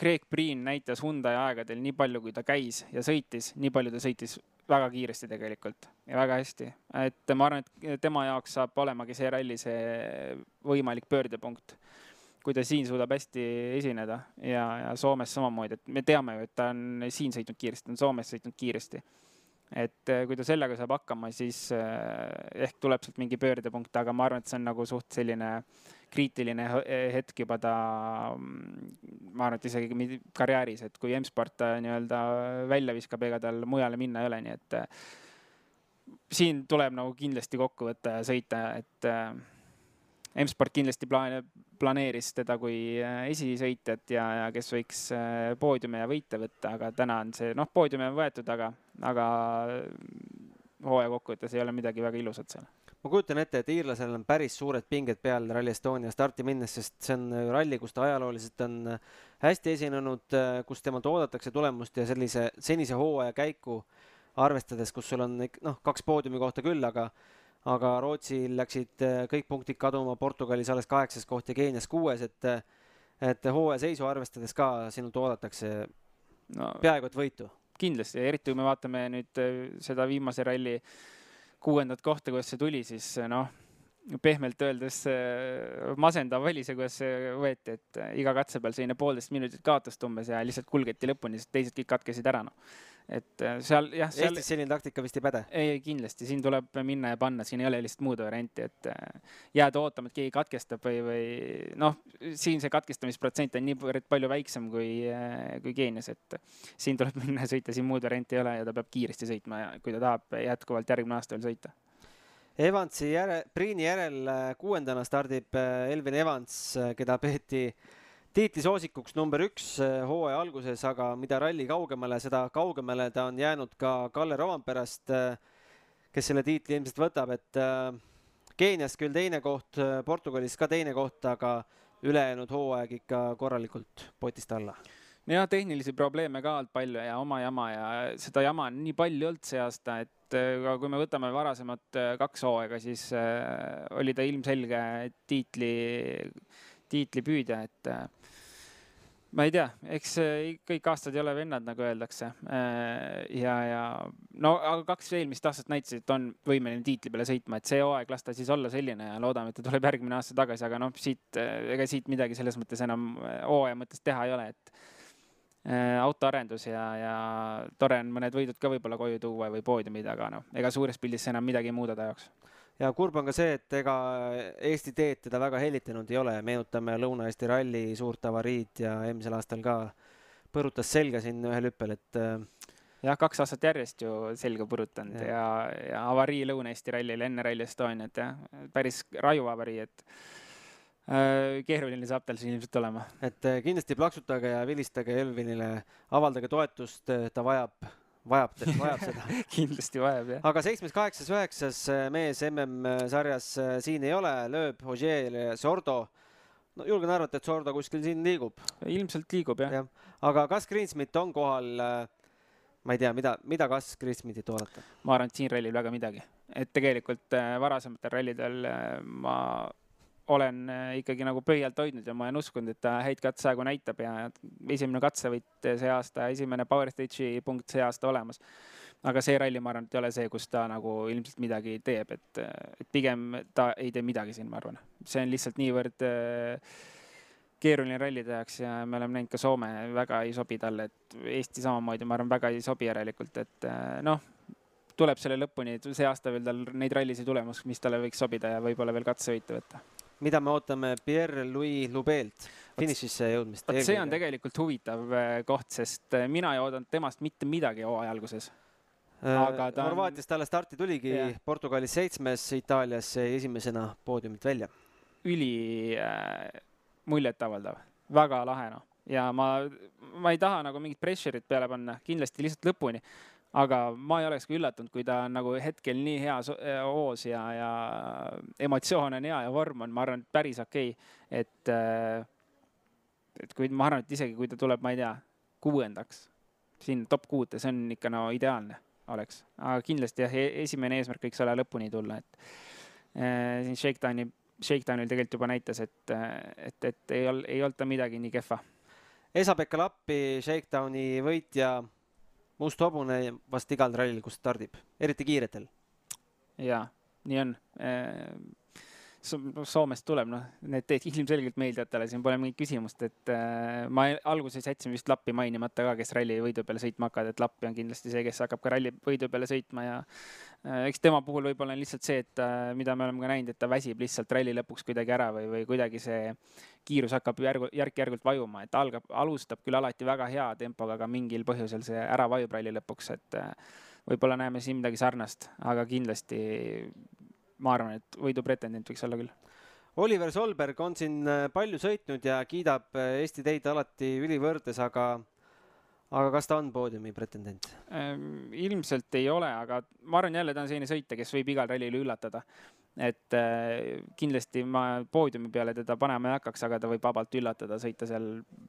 Craig Priin näitas Hyundai aegadel nii palju, kui ta käis ja sõitis, nii palju ta sõitis väga kiiresti tegelikult ja väga hästi. et ma arvan, et tema jaoks saab olemagi see ralli see võimalik pöördepunkt. Kui ta siin suudab hästi esineda ja, ja Soomes samamoodi, et me teame ju, et ta on siin sõitnud kiiresti, on Soomes sõitnud kiiresti. Et eh, kui ta sellega saab hakkama, siis eh, ehk tuleb sealt mingi pöördepunkt, aga ma arvan, et see on nagu suht selline kriitiline hetk juba ta, mm, ma arvan, et isegi karjääris, et kui M-sport ta nii-öelda välja viskab, ega tal mujale minna ei ole, nii et eh, siin tuleb nagu kindlasti kokku võtta ja sõita, et M-sport kindlasti plaan-, planeeris teda kui äh, esisõitjat ja, ja kes võiks äh, poodiumi ja võite võtta, aga täna on see, noh, poodiumi on võetud, aga, aga hooaja kokkuvõttes ei ole midagi väga ilusat seal. Ma kujutan ette, et iirlasel on päris suured pinged peal Rally Estonia starti minnes, sest see on ralli, kus ta ajalooliselt on hästi esinenud, kus temalt oodatakse tulemust ja sellise senise hooaja käiku arvestades, kus sul on noh, kaks poodiumi kohta küll, aga aga Rootsil läksid kõik punktid kaduma, Portugalis alles kaheksas koht ja Keenias kuues, et et hooaja seisu arvestades ka sinult oodatakse no, peaaegu et võitu. kindlasti, eriti kui me vaatame nüüd seda viimase ralli kuuendat kohta, kuidas see tuli, siis noh, pehmelt öeldes masendav oli see, kuidas see võeti, et iga katse peal selline poolteist minutit kaotust umbes ja lihtsalt kulgeti lõpuni, sest teised kõik katkesid ära, noh et äh, seal jah seal.... Eestis selline taktika vist ei päde? ei, kindlasti, siin tuleb minna ja panna, siin ei ole lihtsalt muud varianti, et äh, jääda ootama, et keegi katkestab või, või noh, siin see katkestamisprotsent on niivõrd palju väiksem kui, äh, kui Keenias, et siin tuleb minna ja sõita, siin muud varianti ei ole ja ta peab kiiresti sõitma, kui ta tahab jätkuvalt järgmine aasta veel sõita. Evansi järel, Priini järel kuuendana stardib Elvin Evans, keda peeti tiitlisoosikuks number üks eh, hooaja alguses, aga mida ralli kaugemale, seda kaugemale ta on jäänud ka Kalle Roomperast, eh, kes selle tiitli ilmselt võtab, et eh, Keenias küll teine koht, Portugalis ka teine koht, aga ülejäänud hooaeg ikka korralikult potist alla. Jah, tehnilisi probleeme ka olnud palju ja oma jama ja seda jama on nii palju olnud see aasta, et kui me võtame varasemad kaks hooaega, siis oli ta ilmselge tiitli, tiitlipüüdja, et ma ei tea, eks kõik aastad ei ole vennad, nagu öeldakse. Äh, ja, ja no aga kaks eelmist aastat näitasid, et on võimeline tiitli peale sõitma, et see hooaeg las ta siis olla selline ja loodame, et ta tuleb järgmine aasta tagasi, aga noh, siit, ega siit midagi selles mõttes enam äh, hooaja mõttes teha ei ole, et äh, autoarendus ja, ja tore on mõned võidud ka võib-olla koju tuua või poodiumid, aga noh, ega suures pildis enam midagi ei muuda ta jaoks ja kurb on ka see, et ega Eesti teed teda väga hellitanud ei ole, meenutame Lõuna-Eesti ralli suurt avariid ja eelmisel aastal ka põrutas selga siin ühel hüppel, et äh, jah, kaks aastat järjest ju selga purutanud ja, ja, ja avarii Lõuna-Eesti rallil enne Rally Estoniat jah, päris raju avarii, et äh, keeruline saab tal siin ilmselt olema. et kindlasti plaksutage ja vilistage Elvinile, avaldage toetust, ta vajab vajab, vajab seda kindlasti vajab, jah. aga seitsmes, kaheksas, üheksas äh, mees MM-sarjas äh, siin ei ole, lööb Ogier ja Sordo. no julgen arvata, et Sordo kuskil siin liigub. ilmselt liigub, jah ja.. aga kas Greensmit on kohal? Äh, ma ei tea, mida, mida kas Greensmitit oodata? ma arvan, et siin rallil väga midagi, et tegelikult varasematel rallidel ma olen äh, ikkagi nagu pöialt hoidnud ja ma olen uskunud, et ta häid katseaegu näitab ja esimene katsevõit see aasta, esimene Power Stage'i punkt see aasta olemas. aga see ralli, ma arvan, et ei ole see, kus ta nagu ilmselt midagi teeb, et, et pigem ta ei tee midagi siin, ma arvan. see on lihtsalt niivõrd äh, keeruline ralli tehakse ja me oleme näinud ka Soome väga ei sobi talle, et Eesti samamoodi, ma arvan, väga ei sobi järelikult, et äh, noh, tuleb selle lõpuni, see aasta veel tal neid rallisid tulemas, mis talle võiks sobida ja võib-olla veel katsevõite võtta mida me ootame Pierre-Louis Lubelt finišisse jõudmist? vot see on tegelikult huvitav äh, koht, sest äh, mina ei oodanud temast mitte midagi hooaja alguses. Äh, aga ta Horvaatias on... talle starti tuligi, Portugalis seitsmes, Itaalias esimesena poodiumilt välja. üli äh, muljetavaldav, väga lahe noh ja ma, ma ei taha nagu mingit pressure'it peale panna, kindlasti lihtsalt lõpuni aga ma ei oleks ka üllatunud, kui ta on nagu hetkel nii hea äh, hoos ja, ja emotsioon on hea ja vorm on, ma arvan, päris okei. Okay.. et, äh, et kui ma arvan, et isegi kui ta tuleb, ma ei tea, kuuendaks siin top kuute, see on ikka no ideaalne oleks, aga kindlasti jah, e-, esimene eesmärk võiks olla lõpuni tulla, et äh, siin Shakedowni, Shakedownil tegelikult juba näitas, et, et, et ei olnud, ei olnud ta midagi nii kehva. Esa-Pekka Lappi, Shakedowni võitja must hobune vast igal rallil, kus stardib, eriti kiiretel. jaa, nii on Soomest tuleb, noh, need teed ilmselgelt meeldijatele, siin pole mingit küsimust, et äh, ma alguses jätsin vist Lappi mainimata ka, kes ralli võidu peale sõitma hakkavad, et Lappi on kindlasti see, kes hakkab ka ralli võidu peale sõitma ja äh, eks tema puhul võib-olla on lihtsalt see, et äh, mida me oleme ka näinud, et ta väsib lihtsalt ralli lõpuks kuidagi ära või, või kuidagi see kiirus hakkab järgu, järk-järgult vajuma, et algab, alustab küll alati väga hea tempoga, aga mingil põhjusel see ära vajub ralli lõpuks, et äh, võib-olla näeme siin midagi sarnast, aga kindlasti ma arvan, et võidu pretendent võiks olla küll. Oliver Solberg on siin äh, palju sõitnud ja kiidab äh, Eesti teid alati ülivõrdes, aga aga kas ta on poodiumi pretendent? Ehm, ilmselt ei ole, aga ma arvan jälle, ta on selline sõitja, kes võib igal rallil üllatada. et äh, kindlasti ma poodiumi peale teda panema ei hakkaks, aga ta võib vabalt üllatada, sõita seal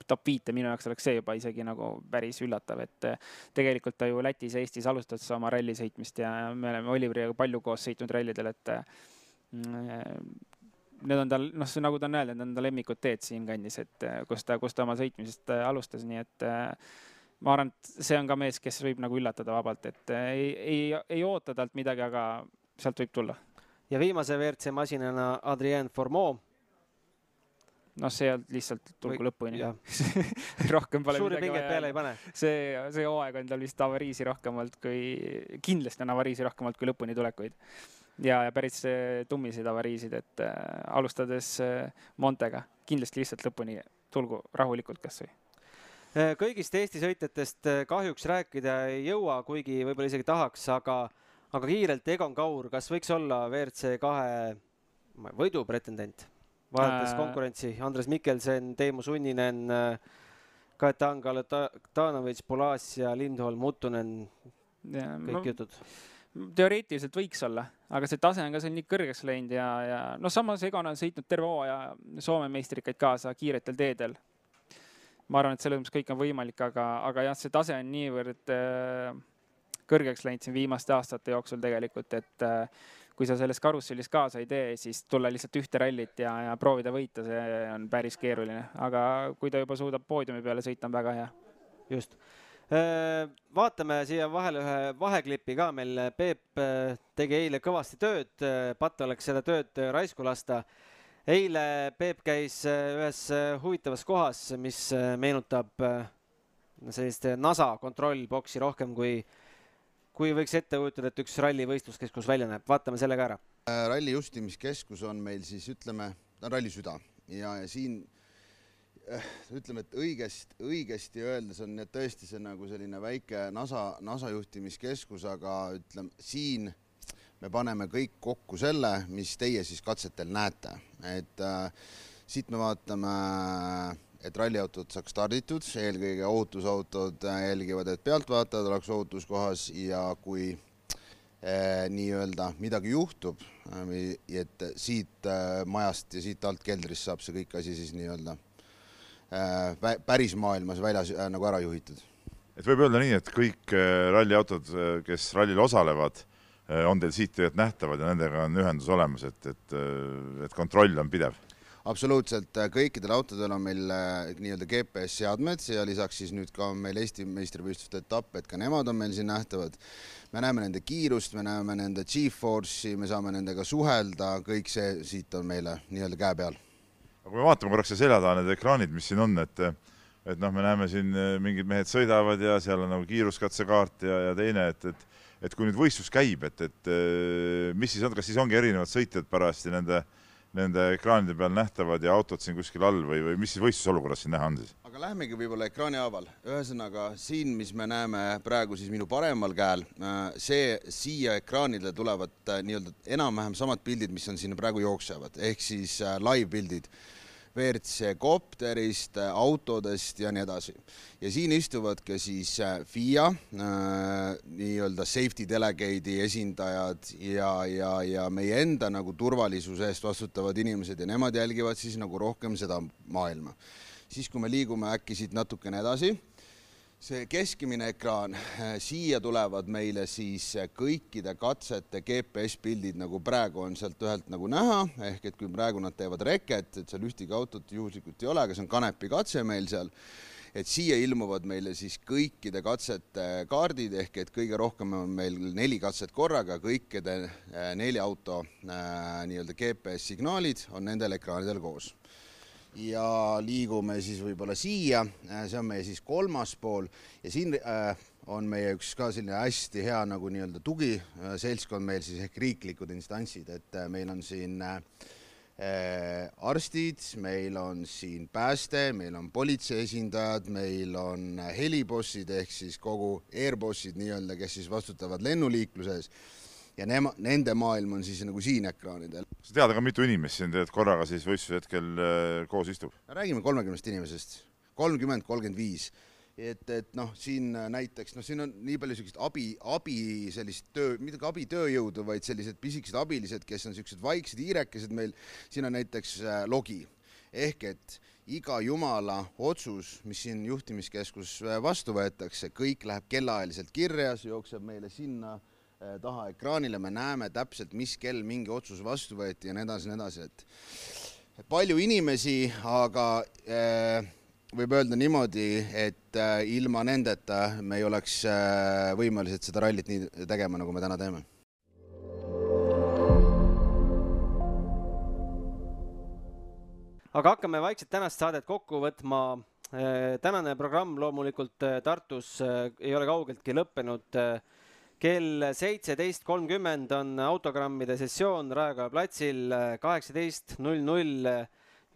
top viite, minu jaoks oleks see juba isegi nagu päris üllatav, et äh, tegelikult ta ju Lätis ja Eestis alustas oma ralli sõitmist ja me oleme Oliveriga palju koos sõitnud rallidel, et äh, need on tal, noh, nagu ta on öelnud, need on ta lemmikud teed siinkandis, et kus ta, kus ta oma sõitmisest alustas, nii et ma arvan, et see on ka mees, kes võib nagu üllatada vabalt, et äh, ei, ei, ei oota talt midagi, aga sealt võib tulla. ja viimase WRC masinana Adrien Formeau. noh, see lihtsalt tulgu lõpuni rohkem pole suuri pingeid peale ei pane. see, see hooaeg on tal vist avariisi rohkemalt kui, kindlasti on avariisi rohkemalt kui lõpuni tulekuid. ja, ja päris äh, tummiseid avariisid, et äh, alustades äh, Montega, kindlasti lihtsalt lõpuni tulgu rahulikult kasvõi kõigist Eesti sõitjatest äh, kahjuks rääkida ei jõua, kuigi võib-olla isegi tahaks, aga, aga kiirelt Egon Kaur, kas võiks olla WRC kahe võidu pretendent? vaadates äh... konkurentsi, Andres Mikkelsen, Teemu Sunninen, äh, Kajetan Kaletanovitš, Polasia, Lindholm, Uttunen, kõik no, jutud. teoreetiliselt võiks olla, aga see tase on ka seal nii kõrgeks läinud ja, ja noh, samas Egon on sõitnud terve hooaja Soome meistrikaid kaasa kiiretel teedel ma arvan, et selles mõttes kõik on võimalik, aga, aga jah, see tase on niivõrd äh, kõrgeks läinud siin viimaste aastate jooksul tegelikult, et äh, kui sa selles karussellis kaasa ei tee, siis tulla lihtsalt ühte rallit ja, ja proovida võita, see on päris keeruline, aga kui ta juba suudab poodiumi peale sõita, on väga hea. just. Äh, vaatame siia vahele ühe vaheklipi ka meil. Peep tegi eile kõvasti tööd, patt oleks seda tööd raisku lasta eile Peep käis äh, ühes äh, huvitavas kohas, mis äh, meenutab sellist NASA kontrollboksi rohkem kui, kui võiks ette kujutada, et üks rallivõistluskeskus välja näeb. vaatame selle ka ära. ralli juhtimiskeskus on meil siis ütleme, ta on ralli süda ja, ja siin ütleme, et õigesti, õigesti öeldes on tõesti see nagu selline väike NASA, NASA juhtimiskeskus, aga ütleme siin me paneme kõik kokku selle, mis teie siis katsetel näete, et äh, siit me vaatame, et ralliautod saaks starditud, eelkõige ohutusautod jälgivad, et pealtvaatajad oleks ohutuskohas ja kui äh, nii-öelda midagi juhtub, äh, et siit äh, majast ja siit alt keldrist saab see kõik asi siis nii-öelda äh, päris maailmas väljas äh, nagu ära juhitud. et võib öelda nii, et kõik äh, ralliautod, kes rallil osalevad Äh, on teil siit tegelikult nähtavad ja nendega on ühendus olemas, et, et, äh, et kontroll on pidev? absoluutselt, äh, kõikidel autodel on meil nii-öelda GPS-seadmed ja lisaks siis nüüd ka on meil Eesti meistrivõistluste etapp, et ka nemad on meil siin nähtavad. me näeme nende kiirust, me näeme nende G-Force'i, me saame nendega suhelda, kõik see siit on meile nii-öelda käe peal. aga kui me vaatame korraks siia selja taha need ekraanid, mis siin on, et et noh, me näeme siin mingid mehed sõidavad ja seal on nagu kiiruskatsekaart ja, ja teine, et, et et kui nüüd võistlus käib, et, et äh, mis siis on, kas siis ongi erinevad sõitjad parajasti nende, nende ekraanide peal nähtavad ja autod siin kuskil all või, või mis siis võistlusolukorras siin näha on siis? aga lähmegi võib-olla ekraani haaval. ühesõnaga siin, mis me näeme praegu siis minu paremal käel, äh, see siia ekraanile tulevad äh, nii-öelda enam-vähem samad pildid, mis on siin praegu jooksevad, ehk siis live pildid WRC kopterist, autodest ja nii edasi. ja siin istuvad ka siis äh, FIA äh, nii-öelda safety delegate'i esindajad ja, ja, ja meie enda nagu turvalisuse eest vastutavad inimesed ja nemad jälgivad siis nagu rohkem seda maailma. siis, kui me liigume äkki siit natukene edasi see keskmine ekraan, äh, siia tulevad meile siis äh, kõikide katsete GPS-pildid, nagu praegu on sealt ühelt nagu näha, ehk et kui praegu nad teevad reket, et seal ühtegi autot juhuslikult ei ole, aga see on kanepi katse meil seal, et siia ilmuvad meile siis kõikide katsete kaardid, ehk et kõige rohkem on meil neli katset korraga, kõikide äh, nelja auto nii-öelda GPS-signaalid on nendel ekraanidel koos ja liigume siis võib-olla siia, äh, see on meie siis kolmas pool. Ja siin äh, on meie üks ka selline hästi hea nagu nii-öelda tugiseltskond meil siis ehk riiklikud instantsid, et äh, meil on siin äh, arstid, meil on siin pääste, meil on politsei esindajad, meil on helibossid ehk siis kogu airbossid nii-öelda, kes siis vastutavad lennuliikluses ja nema, nende maailm on siis nagu siin ekraanidel. sa tead aga mitu inimest siin tegelikult korraga siis võistluse hetkel äh, koos istub? räägime kolmekümnest inimesest, kolmkümmend, kolmkümmend viis et, et noh, siin näiteks noh, siin on nii palju siukest abi, abi sellist töö, mitte abitööjõudu, vaid sellised pisikesed abilised, kes on siuksed vaiksed hiirekesed meil. siin on näiteks äh, logi ehk et iga jumala otsus, mis siin juhtimiskeskus äh, vastu võetakse, kõik läheb kellaajaliselt kirja, see jookseb meile sinna äh, taha ekraanile, me näeme täpselt, mis kell mingi otsus vastu võeti ja nii edasi nii edasi, et palju inimesi, aga äh, võib öelda niimoodi, et äh, ilma nendeta me ei oleks võimelised seda rallit nii tegema, nagu me täna teeme. aga hakkame vaikselt tänast saadet kokku võtma. Tänane programm loomulikult Tartus ei ole kaugeltki lõppenud. Kell seitseteist kolmkümmend on autogrammide sessioon Raekoja platsil, kaheksateist null null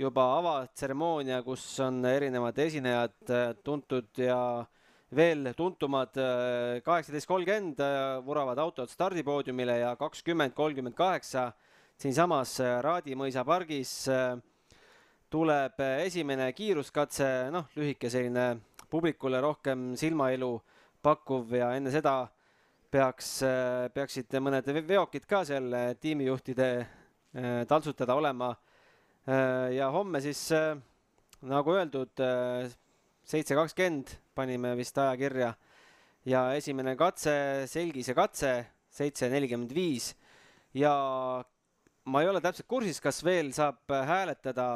juba avatseremoonia, kus on erinevad esinejad äh, tuntud ja veel tuntumad. Äh, kaheksateist kolmkümmend äh, vuravad autod stardipoodiumile ja kakskümmend kolmkümmend kaheksa siinsamas Raadimõisa pargis tuleb esimene kiiruskatse, noh, lühike selline publikule rohkem silmailu pakkuv ja enne seda peaks, peaksid mõned veokid ka seal tiimijuhtide taltsutada olema. Äh, ja homme siis äh, nagu öeldud, äh, seitse kakskümmend panime vist aja kirja ja esimene katse, selgise katse, seitse nelikümmend viis. Ja ma ei ole täpselt kursis, kas veel saab hääletada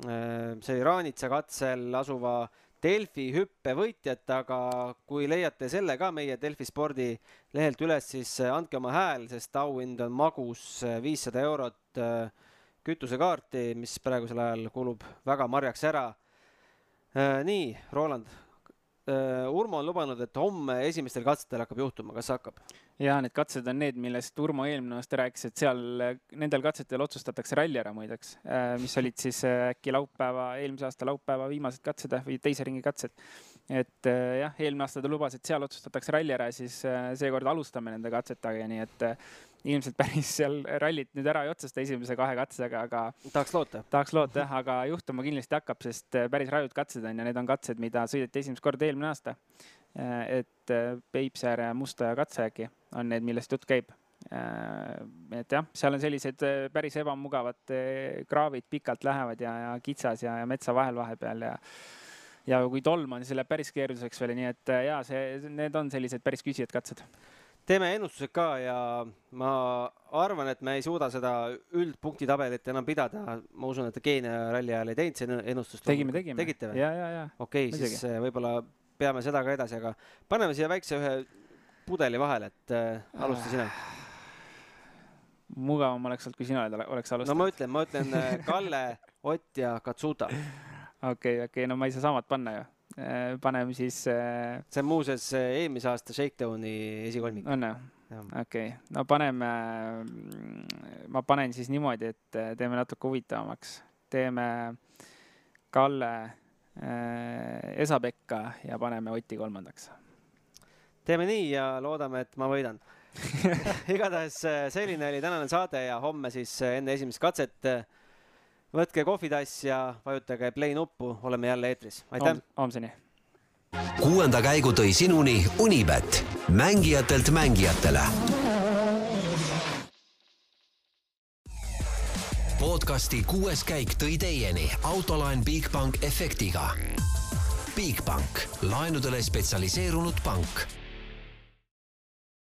see Iraanitsa katsel asuva Delfi hüppe võitjat, aga kui leiate selle ka meie Delfi spordi lehelt üles, siis andke oma hääl, sest auhind on magus viissada eurot kütusekaarti, mis praegusel ajal kulub väga marjaks ära. Äh, nii, Roland, äh, Urmo on lubanud, et homme esimestel katsetel hakkab juhtuma, kas hakkab? ja need katsed on need, millest Urmo eelmine aasta rääkis, et seal nendel katsetel otsustatakse ralli ära muideks, äh, mis olid siis äkki laupäeva, eelmise aasta laupäeva viimased katsed või teise ringi katsed. et jah, eelmine aasta ta lubas, et seal otsustatakse ralli ära, siis seekord alustame nende katsetega, nii et ilmselt päris seal rallit nüüd ära ei otsusta esimese kahe katsega, aga. tahaks loota. tahaks loota jah, aga juhtuma kindlasti hakkab, sest äh, päris rajud katsed on ja need on katsed, mida sõideti esimest korda eelmine aasta. Äh, et äh, Peipsaare ja Mustaja katse äkki on need, millest jutt käib. et jah, seal on sellised päris ebamugavad kraavid pikalt lähevad ja, ja kitsas ja, ja metsa vahel vahepeal ja ja kui tolm on, siis läheb päris keeruliseks veel, nii et ja see, need on sellised päris küsijad katsed teeme ennustused ka ja ma arvan, et me ei suuda seda üldpunktitabelit enam pidada. ma usun, et Keenia ralli ajal ei teinud seda ennustust. tegime, tegime. tegite või? okei siis äh, võib-olla peame seda ka edasi, aga paneme siia väikse ühe pudeli vahele, et äh, alusta sina mugavam oleks olnud, kui sina oleks alustanud. no ma ütlen, ma ütlen äh, Kalle, Ott ja Katsuta. okei okei no ma ei saa samad panna ju paneme siis. Äh, see on muuseas äh, eelmise aasta Shakedowni esikolmik. on jah? okei okay., no paneme, ma panen siis niimoodi, et teeme natuke huvitavamaks, teeme Kalle äh, Esa-Pekka ja paneme Oti kolmandaks. teeme nii ja loodame, et ma võidan igatahes selline oli tänane saade ja homme siis enne esimest katset võtke kohvitass ja vajutage play nuppu, oleme jälle eetris, aitäh Om,! homseni! kuuenda käigu tõi sinuni Unibet, mängijatelt mängijatele. podcasti kuues käik tõi teieni autolaen Bigbank efektiga. Bigbank, laenudele spetsialiseerunud pank